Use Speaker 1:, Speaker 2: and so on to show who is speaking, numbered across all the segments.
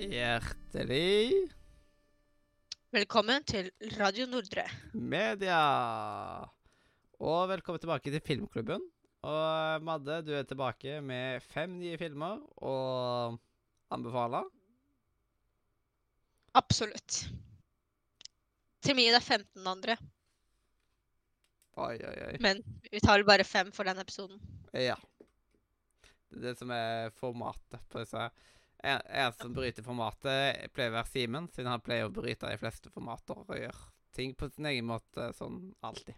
Speaker 1: Hjertelig
Speaker 2: Velkommen til Radio Nordre.
Speaker 1: media! Og velkommen tilbake til Filmklubben. Og Madde, du er tilbake med fem nye filmer å anbefale.
Speaker 2: Absolutt. Til mye det er 15 andre,
Speaker 1: Oi, oi, oi.
Speaker 2: men vi tar bare fem for den episoden.
Speaker 1: Ja. Det er det som er formatet på disse. En, en som bryter formatet, pleier å være Simen, siden han pleier å bryte de fleste formater og gjøre ting på sin egen måte sånn alltid.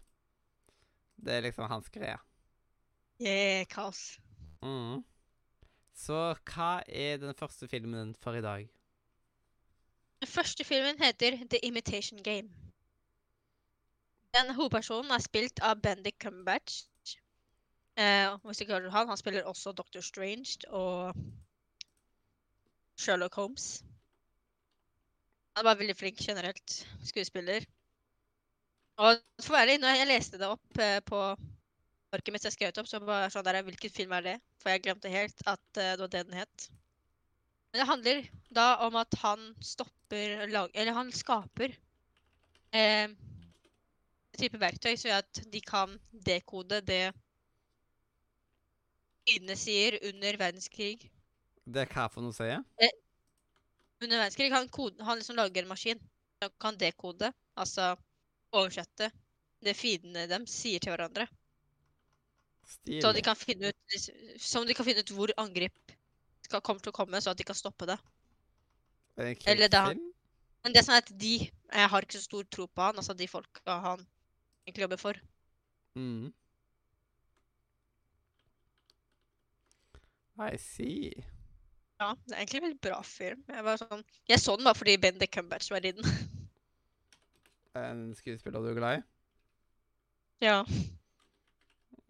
Speaker 1: Det er liksom hans greie.
Speaker 2: Yeah, kaos.
Speaker 1: Mm. Så hva er den første filmen for i dag?
Speaker 2: Den første filmen heter The Imitation Game. Den hovedpersonen er spilt av Bendik Cumberbatch. Eh, hvis ikke hører han, han spiller også Doctor Strange og Sherlock Holmes. Han er bare veldig flink generelt skuespiller. Og for å være ærlig, når jeg leste det opp eh, på arket mitt jeg skrev det opp, så bare sånn der, hvilken film er det? For jeg glemte helt at uh, det var det den het. Men det handler da om at han stopper lag, Eller han skaper eh, type verktøy så at de kan dekode det fiendene sier under verdenskrig.
Speaker 1: Det er hva for noe, sier jeg?
Speaker 2: Under verdenskrig han, kode, han liksom lager en maskin som kan dekode, altså oversette det fiendene dem sier til hverandre. Så de kan finne ut, som de kan finne ut hvor angrep skal, kommer til å komme, så at de kan stoppe det.
Speaker 1: Er det en
Speaker 2: eller det
Speaker 1: krigsfilm?
Speaker 2: Men det som er at de Jeg har ikke så stor tro på han, altså de folka han egentlig jobber for.
Speaker 1: Mm. I see.
Speaker 2: Ja, det er egentlig en veldig bra film. Jeg, var sånn, jeg så den bare fordi Bendik Cumberbatch var i den.
Speaker 1: En skuespiller du er glad i?
Speaker 2: ja.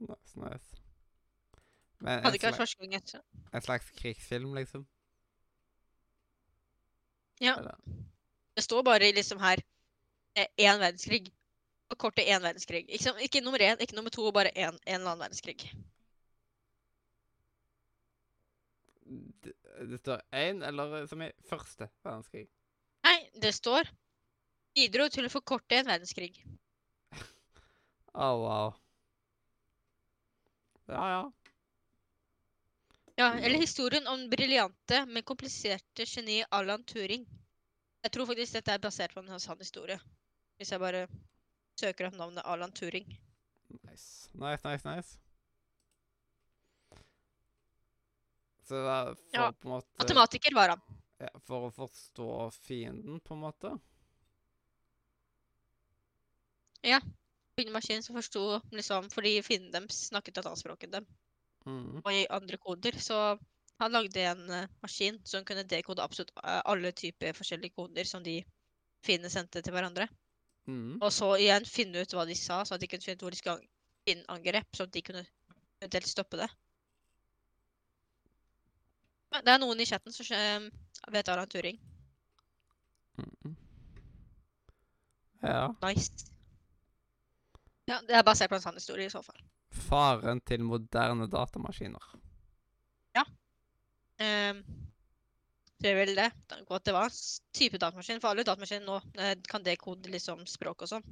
Speaker 1: Nice, nice. Men
Speaker 2: Hadde ikke vært
Speaker 1: sla
Speaker 2: første gang etter.
Speaker 1: en slags krigsfilm, liksom?
Speaker 2: Ja.
Speaker 1: Eller?
Speaker 2: Det står bare liksom her eh, én verdenskrig. Og kortet én verdenskrig. Ikke, ikke nummer én, ikke nummer to, bare én, en eller annen verdenskrig.
Speaker 1: Det, det står én, eller som i første verdenskrig?
Speaker 2: Nei, det står bidro til å forkorte en verdenskrig.
Speaker 1: Å, wow. Ja, ja.
Speaker 2: Ja, eller historien om den briljante, men kompliserte geni Alan Turing. Jeg tror faktisk dette er basert på en sann historie. Hvis jeg bare søker opp navnet Alan Turing.
Speaker 1: Nice. Nice, nice, nice. Så det er for
Speaker 2: Ja,
Speaker 1: på en måte
Speaker 2: Matematiker var han.
Speaker 1: ja, For å forstå fienden, på en måte?
Speaker 2: Bygde en maskin som forsto liksom Fordi finnen deres snakket et annet språk enn dem,
Speaker 1: Mm.
Speaker 2: og i andre koder. Så han lagde en uh, maskin som kunne dekode absolutt eh, alle typer forskjellige koder som de finnene sendte til hverandre.
Speaker 1: Mm.
Speaker 2: Og så igjen finne ut hva de sa, så at de kunne finne ut hvor de skulle finne angrep, så at de kunne eventuelt stoppe det. Men Det er noen i chatten som skjø- vet Alan Turing.
Speaker 1: Mm. Ja.
Speaker 2: Nice. Ja, det er basert på en sann historie i så fall.
Speaker 1: Faren til moderne datamaskiner.
Speaker 2: Um, det er vel det. Godt det var en type datamaskin, for alle datamaskiner nå eh, kan dekode liksom språk og sånn.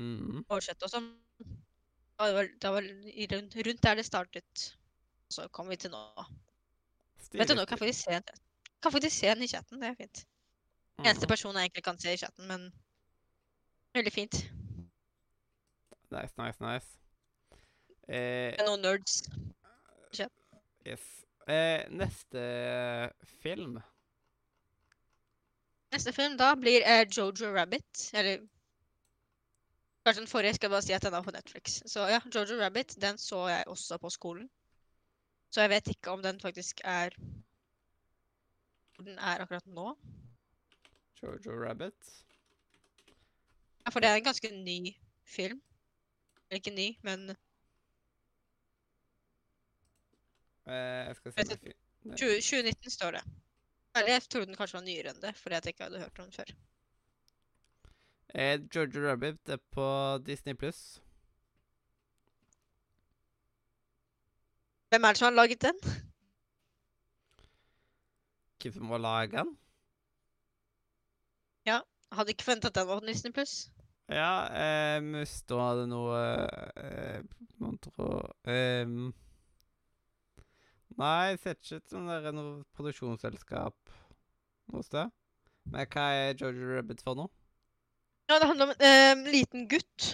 Speaker 1: Mm.
Speaker 2: Oversette og sånn. Det var det var rundt, rundt der det startet. Så kom vi til nå.
Speaker 1: Stilig,
Speaker 2: Vet du nå, kan faktisk se kan faktisk se den i chatten. Det er fint. Eneste
Speaker 1: Mhm.
Speaker 2: person jeg egentlig kan se i chatten, men veldig fint.
Speaker 1: Nice, nice, nice. Eh,
Speaker 2: noen nerds.
Speaker 1: yes. Eh, neste film
Speaker 2: Neste film da blir eh, Jojo Rabbit. Eller Kanskje den forrige skal jeg bare si at den er på Netflix. Så ja, Jojo Rabbit den så jeg også på skolen. Så jeg vet ikke om den faktisk er hvor den er akkurat nå.
Speaker 1: Jojo Rabbit.
Speaker 2: Ja, For det er en ganske ny film. Ikke ny, men
Speaker 1: Eh, jeg skal se om jeg
Speaker 2: 20, 2019 står det. Eller jeg trodde den kanskje var nyere enn det, fordi jeg ikke hadde hørt om den før.
Speaker 1: Eh, Georgia Rabbit er på Disney pluss.
Speaker 2: Hvem er det som har laget den?
Speaker 1: Hvem som må lage den?
Speaker 2: Hadde ikke forventa at den var på Disney Pluss.
Speaker 1: Ja, eh, Musto hadde noe eh, Man tror ehm, Nei, det ser ikke ut som det er noe produksjonsselskap noe sted. Men hva er Jojo Rabbit for noe?
Speaker 2: Ja, det handler om en eh, liten gutt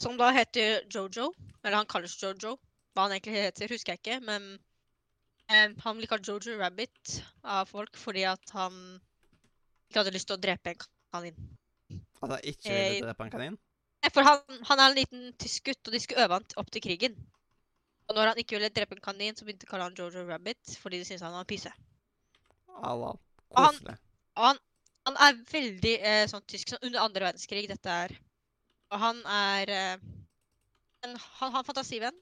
Speaker 2: som da heter Jojo. Eller han kalles Jojo. Hva han egentlig heter, husker jeg ikke, men eh, han blir kalt Jojo Rabbit av folk fordi at han ikke hadde lyst til å drepe en kanin.
Speaker 1: At han ikke
Speaker 2: Eh,
Speaker 1: ville drepe en kanin?
Speaker 2: Nei, For han, han er en liten tysk gutt, og de skulle øve han opp til krigen. Og når han ikke ville drepe en kanin, så begynte de å kalle han Jojo Rabbit fordi de syntes han var en pyse.
Speaker 1: Allah.
Speaker 2: Og han-
Speaker 1: Koselig.
Speaker 2: Han, han er veldig eh, sånn tysk sånn under andre verdenskrig, dette er. Og han er eh, en, Han har en fantasivenn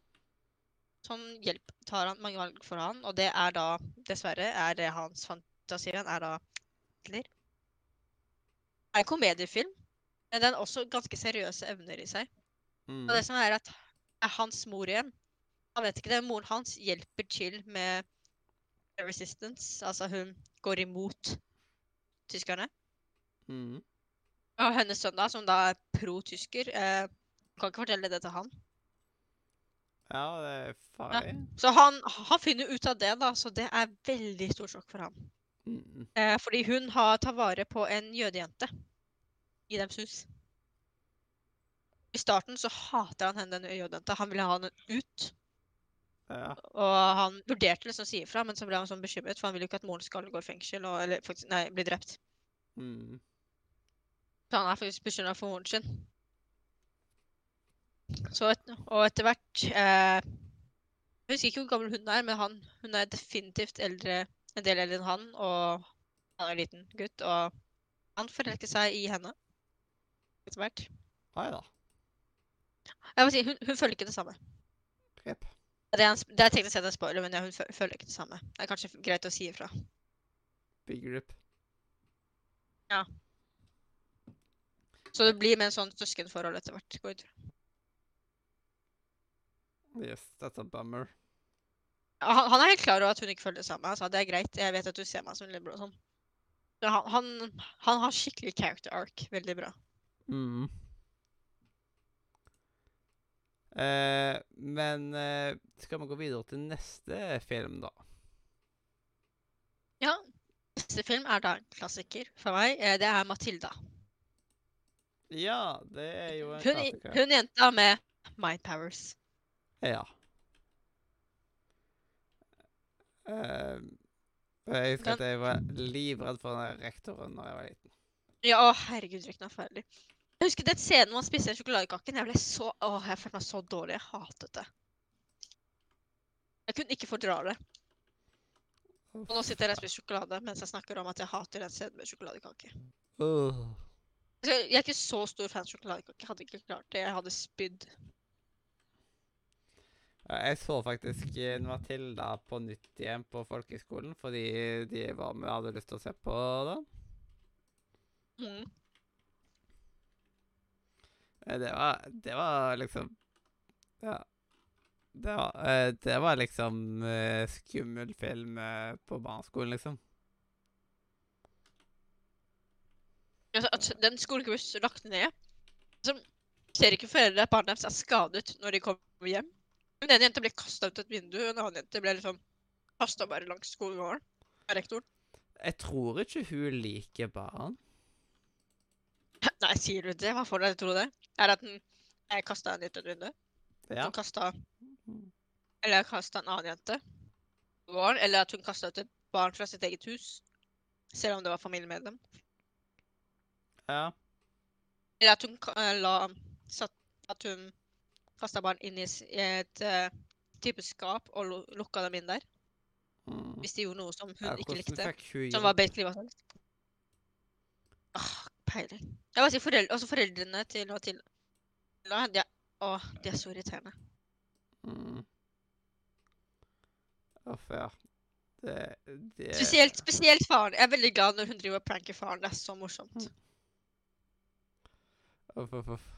Speaker 2: som hjelp, tar han mange valg for han, og det er da, dessverre, er det hans fantasivenn er da Hitler. Det er en komediefilm, men den har også ganske seriøse evner i seg.
Speaker 1: Mm.
Speaker 2: Og det som er at er hans mor igjen. Han vet ikke det, moren hans hjelper til med resistance. Altså hun går imot tyskerne.
Speaker 1: Mm.
Speaker 2: Og hennes sønn, da, som da er pro-tysker, eh, kan ikke fortelle det til han.
Speaker 1: Ja, det er farlig.
Speaker 2: Så han, han finner ut av det, da, så det er veldig stort sjokk for ham.
Speaker 1: Mm.
Speaker 2: Eh, fordi hun har tar vare på en jødejente i dem hus. I starten så hater han henne, den jødejenta. Han ville ha henne ut.
Speaker 1: Ja.
Speaker 2: Og han vurderte liksom å si ifra, men så ble han sånn bekymret, for han ville jo ikke at moren skal gå i fengsel og eller faktisk, nei, bli drept.
Speaker 1: Mm.
Speaker 2: Så han er faktisk bekymra for moren sin. Så et, og etter hvert eh, Jeg husker ikke hvor gammel hun er, men han, hun er definitivt eldre, en del eldre enn han, og han er en liten gutt, og han forelsker seg i henne etter hvert.
Speaker 1: Nei da.
Speaker 2: Jeg må si, hun, hun føler ikke det samme.
Speaker 1: Yep.
Speaker 2: Det er, en, det er teknisk sett en spoiler, men ja, hun føler ikke det samme. Det er kanskje greit å si ifra.
Speaker 1: Big grip.
Speaker 2: Så det blir med en sånn søskenforhold etter hvert. går ut.
Speaker 1: Yes, that's a bummer.
Speaker 2: Han, han er helt klar over at hun ikke føler det samme. Han sa det er greit, jeg vet at du ser meg som lillebror og sånn. Han, han, han har skikkelig character arc. Veldig bra.
Speaker 1: Mm. Eh, men eh, skal vi gå videre til neste film, da?
Speaker 2: Ja. Neste film er da en klassiker for meg. Eh, Det er 'Matilda'.
Speaker 1: Ja, det er jo en
Speaker 2: Hun,
Speaker 1: klassiker.
Speaker 2: hun jenta med mind powers.
Speaker 1: Ja. Eh, jeg husker at jeg var livredd for den rektoren da jeg var liten.
Speaker 2: Ja, å herregud, Røyken er forferdelig. Jeg husker den scenen hvor han spiste den sjokoladekaken. Jeg ble så Åh, jeg følte meg så dårlig. Jeg hatet det. Jeg kunne ikke fordra det. Og nå sitter jeg og spiser sjokolade mens jeg snakker om at jeg hater den scenen med sjokoladekake. Altså, Jeg er ikke så stor fan av sjokoladekake. Jeg hadde ikke klart det. Jeg hadde spydd.
Speaker 1: Jeg så faktisk eh, Matilda på nytt igjen på folkehøgskolen fordi de var med og hadde lyst til å se på det.
Speaker 2: Mm.
Speaker 1: Eh, Det var, det var liksom Ja. Det var, eh, det var liksom eh, skummel film på barneskolen, liksom.
Speaker 2: Altså, at den skolen ikke ble lagt ned. Så ser ikke foreldre at barna deres er skadet når de kommer hjem. Den ene jenta ble kasta ut et vindu, og en annen jente ble liksom kasta bare langs skolegården av rektoren.
Speaker 1: Jeg tror ikke hun liker barn.
Speaker 2: Nei, sier du det? Hva får deg til å tro det? Er at den jeg kasta en ut et vindu?
Speaker 1: Ja.
Speaker 2: Hun kasta Eller kasta en annen jente gården? Eller at hun kasta ut et barn fra sitt eget hus? Selv om det var familiemedlem?
Speaker 1: ja.
Speaker 2: Eller at hun eh, la satt, At hun kasta barn inn i et uh, type skap og lu- lukka dem inn der?
Speaker 1: Mm.
Speaker 2: Hvis de gjorde noe som hun
Speaker 1: ja
Speaker 2: ikke likte? Som var basically hva som helst? Peiling. Jeg vil si foreldre, også foreldrene til Matilda. De er, åh, de er så irriterende.
Speaker 1: Mm. Uff, ja. Det, det
Speaker 2: Spesielt, spesielt faren. Jeg er veldig glad når hun driver og pranker faren. Det er så morsomt.
Speaker 1: Mm. Uff, uff, uff.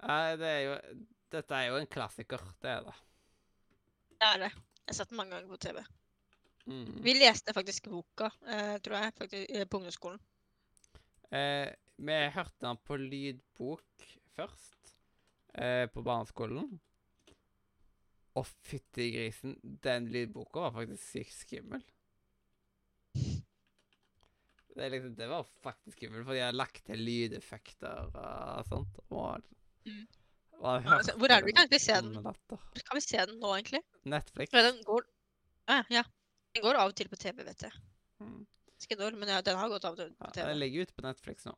Speaker 1: Nei, det er jo Dette er jo en klassiker, det er det.
Speaker 2: Det er det. Jeg har sett den mange ganger på TV.
Speaker 1: Mm.
Speaker 2: Vi leste faktisk boka, eh, tror jeg, faktisk, eh, på ungdomsskolen.
Speaker 1: Eh, vi hørte den på lydbok først, eh, på barneskolen. Å, fytti grisen, den lydboka var faktisk sykt skummel. Det, liksom, det var faktisk skummelt, for de har lagt til lydeffekter og sånt. Og,
Speaker 2: Mm.
Speaker 1: og
Speaker 2: altså, hvor er det vi kan egentlig se den? Hvor kan vi se den nå, egentlig?
Speaker 1: Netflix.
Speaker 2: Ja, den går ah, ja. Den går av og til på TV, vet jeg.
Speaker 1: Mm.
Speaker 2: Når, men ja, den har gått av og til
Speaker 1: Ja, den ligger ute på Netflix nå.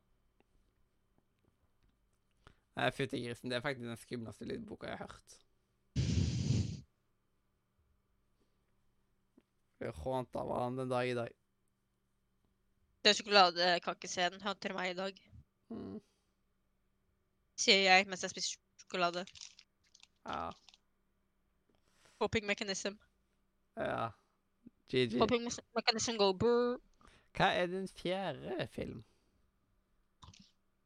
Speaker 1: Fytti grisen, det er faktisk den skumleste lydboka jeg har hørt. Jeg hånt av han den dag i dag.
Speaker 2: Den sjokoladekakescenen hater meg i dag,
Speaker 1: Mm.
Speaker 2: sier jeg mens jeg spiser sjokolade.
Speaker 1: Ja.
Speaker 2: Hoping mechanism.
Speaker 1: ja. GG.
Speaker 2: Hoping mechanism go brr.
Speaker 1: Hva er din fjerde film?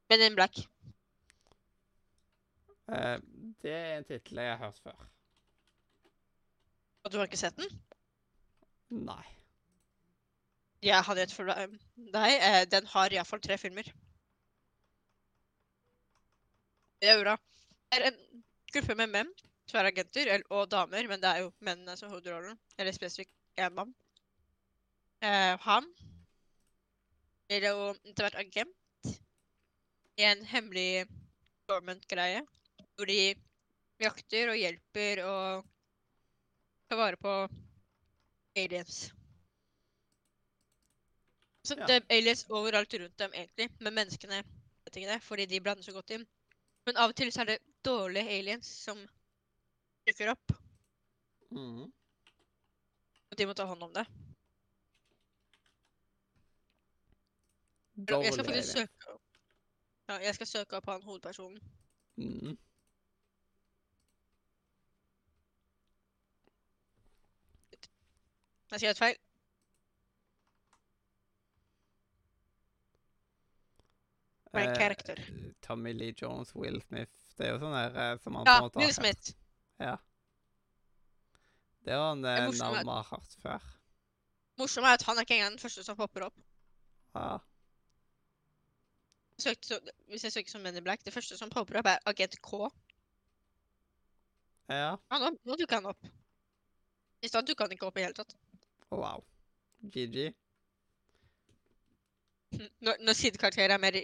Speaker 2: Men in black.
Speaker 1: Eh, det er en tittel jeg har hørt før.
Speaker 2: Og du har ikke sett den?
Speaker 1: Nei.
Speaker 2: Jeg hadde et for Nei, deg. eh, Den har iallfall tre filmer. Det er bra. Det er en gruppe med menn som er agenter, og damer, men det er jo mennene som hovedrollen. Eller spesifikt én mann. Eh, han blir jo etter hvert agent i en hemmelig dormant-greie. hvor de jakter og hjelper og tar vare på aliens. Så
Speaker 1: Ja.
Speaker 2: det er aliens overalt rundt dem, egentlig. Men menneskene vet ikke det, fordi de blander så godt inn. Men av og til så er det dårlige aliens som dukker opp,
Speaker 1: Mm.
Speaker 2: og de må ta hånd om det. Jeg skal faktisk søke opp Ja, jeg skal søke opp han hovedpersonen.
Speaker 1: Mm.
Speaker 2: Jeg et feil. For en
Speaker 1: Eh,
Speaker 2: karakter.
Speaker 1: Tommy Lee Jones, Will Smith Det er jo sånn der eh, som han
Speaker 2: Ja,
Speaker 1: på en måte
Speaker 2: Will
Speaker 1: har hørt.
Speaker 2: Smith.
Speaker 1: Ja. Det var en eh, navn vi har hørt før.
Speaker 2: Morsomt er at han er ikke engang den første som popper opp.
Speaker 1: Ja.
Speaker 2: Søkte, så, hvis jeg søker som Men in Black, det første som popper opp, er Agent K.
Speaker 1: ja.
Speaker 2: Ja, nå, nå dukka han opp. I stad dukka han ikke opp i hele tatt.
Speaker 1: Wow. GG.
Speaker 2: Når, når sidekarakterer er mer,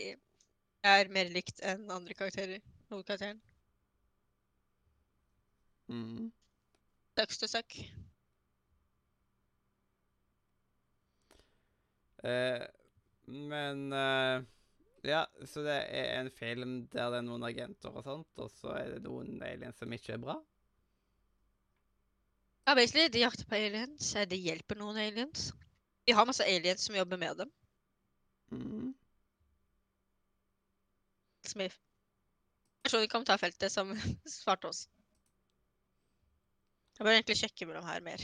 Speaker 2: er mer likt enn andre karakterer. Hovedkarakteren.
Speaker 1: Mm.
Speaker 2: Sucks to suck.
Speaker 1: Eh, men eh, Ja, så det er en film der det er noen agenter og sånt, og så er det noen aliens som ikke er bra?
Speaker 2: Ja, basically, de jakter på aliens. eh, De hjelper noen aliens. De har masse aliens som jobber med dem.
Speaker 1: Mm.
Speaker 2: Smith. Person i kommentarfeltet som svarte oss. Jeg bør egentlig sjekke mellom her mer.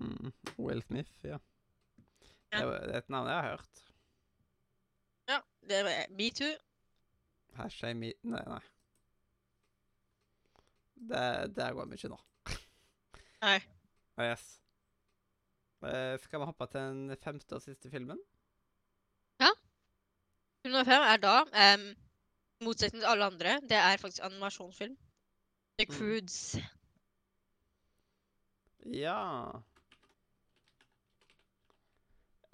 Speaker 1: Mm. Will Smith, ja.
Speaker 2: Ja.
Speaker 1: Det er et navn jeg har hørt.
Speaker 2: Ja, det er metoo.
Speaker 1: Hashtag me... Nei, nei. Det, det går mye nå.
Speaker 2: Nei.
Speaker 1: Oh, yes. Uh, skal vi hoppe til den femte og siste filmen?
Speaker 2: Film nummer fem er da, um, motsetning til alle andre, det er faktisk animasjonsfilm. The
Speaker 1: Mm.
Speaker 2: Croods.
Speaker 1: Ja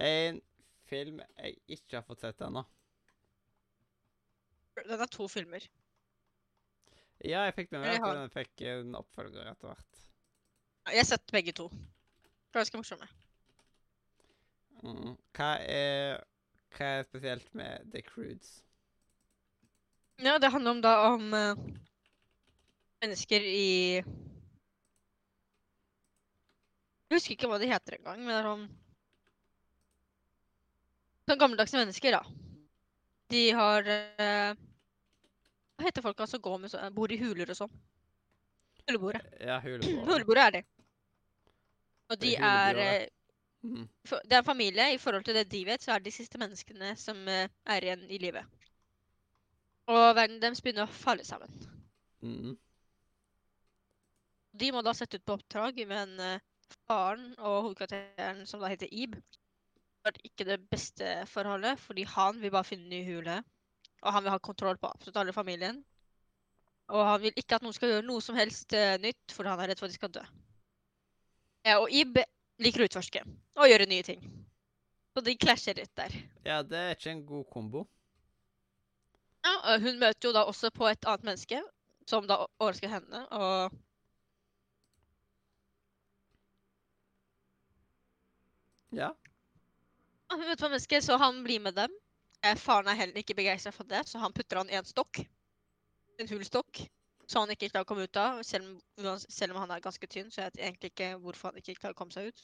Speaker 1: En film jeg ikke har fått sett ennå.
Speaker 2: Den er to filmer.
Speaker 1: Ja, jeg fikk med meg at
Speaker 2: har-
Speaker 1: den fikk en oppfølger etter hvert.
Speaker 2: Jeg har sett begge to. Ganske morsomme.
Speaker 1: Mm. Hva er Hva er spesielt med The Croods?
Speaker 2: Ja, det handler om da om uh, mennesker i Jeg husker ikke hva de heter engang, men det er sånn Sånn gammeldagse mennesker, da. De har eh, Hva heter folka som går med sånn, bor i huler og sånn? Hulebordet.
Speaker 1: Ja, huleboere.
Speaker 2: Er de. Og de
Speaker 1: er
Speaker 2: er
Speaker 1: hulebordet.
Speaker 2: eh,
Speaker 1: Mhm.
Speaker 2: Det er en familie. I forhold til det de vet, så er de siste menneskene som eh, er igjen i live. Og verden deres begynner å falle sammen.
Speaker 1: Mm.
Speaker 2: De må da sette ut på oppdrag, men eh, faren og hovedkarakteren, som da heter Ib, har ikke det beste forholdet, fordi han vil bare finne en ny hule. Og han vil ha kontroll på absolutt alle i familien. Og han vil ikke at noen skal gjøre noe som helst eh, nytt, for han er redd for at de skal dø. Ja, og Ib liker å utforske og gjøre nye ting. Så de klasjer litt der.
Speaker 1: Ja, det er ikke en god kombo.
Speaker 2: Ja, og hun møter jo da også på et annet menneske, som da overrasker henne, og
Speaker 1: Ja.
Speaker 2: Ja, Hun møter på et menneske, så han blir med dem. Eh, faren er heller ikke begeistra for det, så han putter han i en stokk. En hul stokk. Så han ikke klarer å komme ut av. Selv om, selv om han er ganske tynn, så jeg vet egentlig ikke hvorfor han ikke klarer å komme seg ut.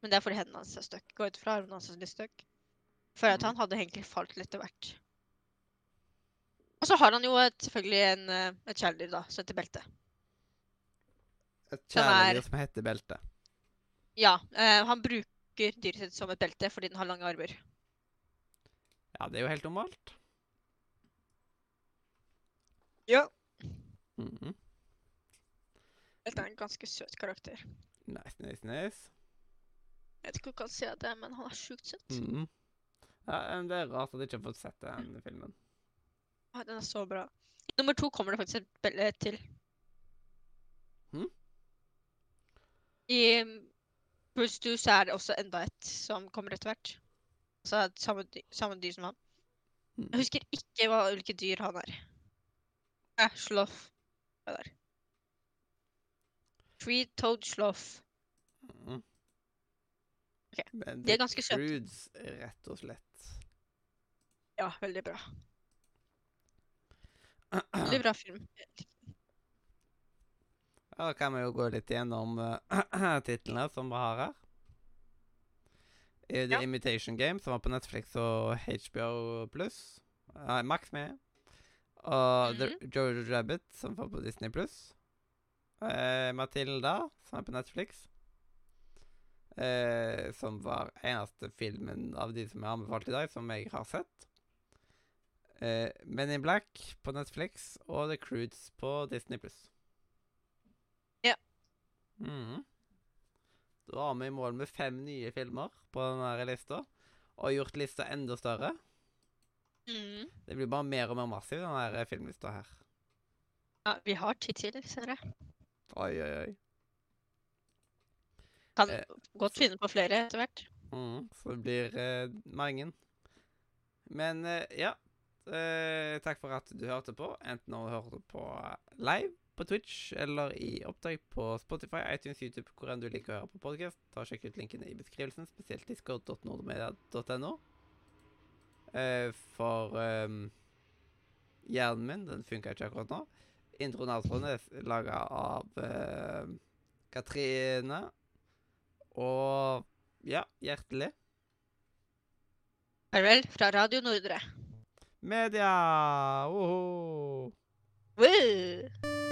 Speaker 2: Men det er fordi hendene hans er stuck. Går ut fra hendene hans er litt stuck. For at
Speaker 1: Mhm.
Speaker 2: han hadde egentlig falt litt etter hvert. Og så har han jo et, selvfølgelig en, eh, et kjæledyr, da, som heter Belte.
Speaker 1: Et kjæledyr som heter belte.
Speaker 2: Ja, eh, han bruker dyret sitt som et belte fordi den har lange armer.
Speaker 1: Ja, det er jo helt normalt.
Speaker 2: Ja.
Speaker 1: Mm
Speaker 2: -hmm. Dette er en ganske søt karakter.
Speaker 1: Nice, nice, nice.
Speaker 2: Jeg vet ikke om du kan se det, men han er sjukt søt.
Speaker 1: Mhm. Ja, men det er rart at du ikke har fått sett den filmen.
Speaker 2: Ja, den er så bra. Nummer to kommer det faktisk et bilde til.
Speaker 1: Hm?
Speaker 2: I Bruce 2 så er det også enda et som kommer etter hvert. Altså et samme, dy samme dyr som han.
Speaker 1: Mhm.
Speaker 2: Jeg husker ikke hva hvilke dyr han er. Eh, sloth. Hva er det? Tree toad
Speaker 1: sloth.
Speaker 2: Ok,
Speaker 1: Men
Speaker 2: de er ganske søte.
Speaker 1: Croods, rett og slett.
Speaker 2: Ja, veldig bra. Veldig bra film.
Speaker 1: Ja, Da kan vi jo gå litt gjennom uh, titlene som vi har her. Eh, The
Speaker 2: Ja.
Speaker 1: Imitation Game, som var på Netflix og HBO pluss. Nei, Max med. Og The Jojo Rabbit, som var på Disney pluss. Eh, Matilda, som er på Netflix. Eh, som var eneste filmen av de som er anbefalt i dag, som jeg har sett. Eh, Men in Black på Netflix og The Croods på Disney pluss.
Speaker 2: Ja.
Speaker 1: Mhm. Da var vi i mål med fem nye filmer på denne lista, og gjort lista enda større.
Speaker 2: Mm.
Speaker 1: Det blir bare mer og mer massiv, denne her filmlista her.
Speaker 2: Ja, vi har tid til, ser jeg.
Speaker 1: Oi, oi, oi.
Speaker 2: Kan
Speaker 1: Eh,
Speaker 2: godt finne på flere etter hvert.
Speaker 1: Mm, så det blir eh, mange. Men eh, ja. Eh, takk for at du hørte på, enten når du hørte på eh, live på Twitch eller i opptak på Spotify, iTunes, YouTube, hvor enn du liker å høre på podkast. Sjekk ut linkene i beskrivelsen, spesielt discord.nordmedia.no. Eh, for um, hjernen min, den funka ikke akkurat nå. Introen og outroen er laga av uh, Katrine. Og ja, hjertelig.
Speaker 2: Farvel fra Radio Nordre.
Speaker 1: Media! Woho!
Speaker 2: Woo!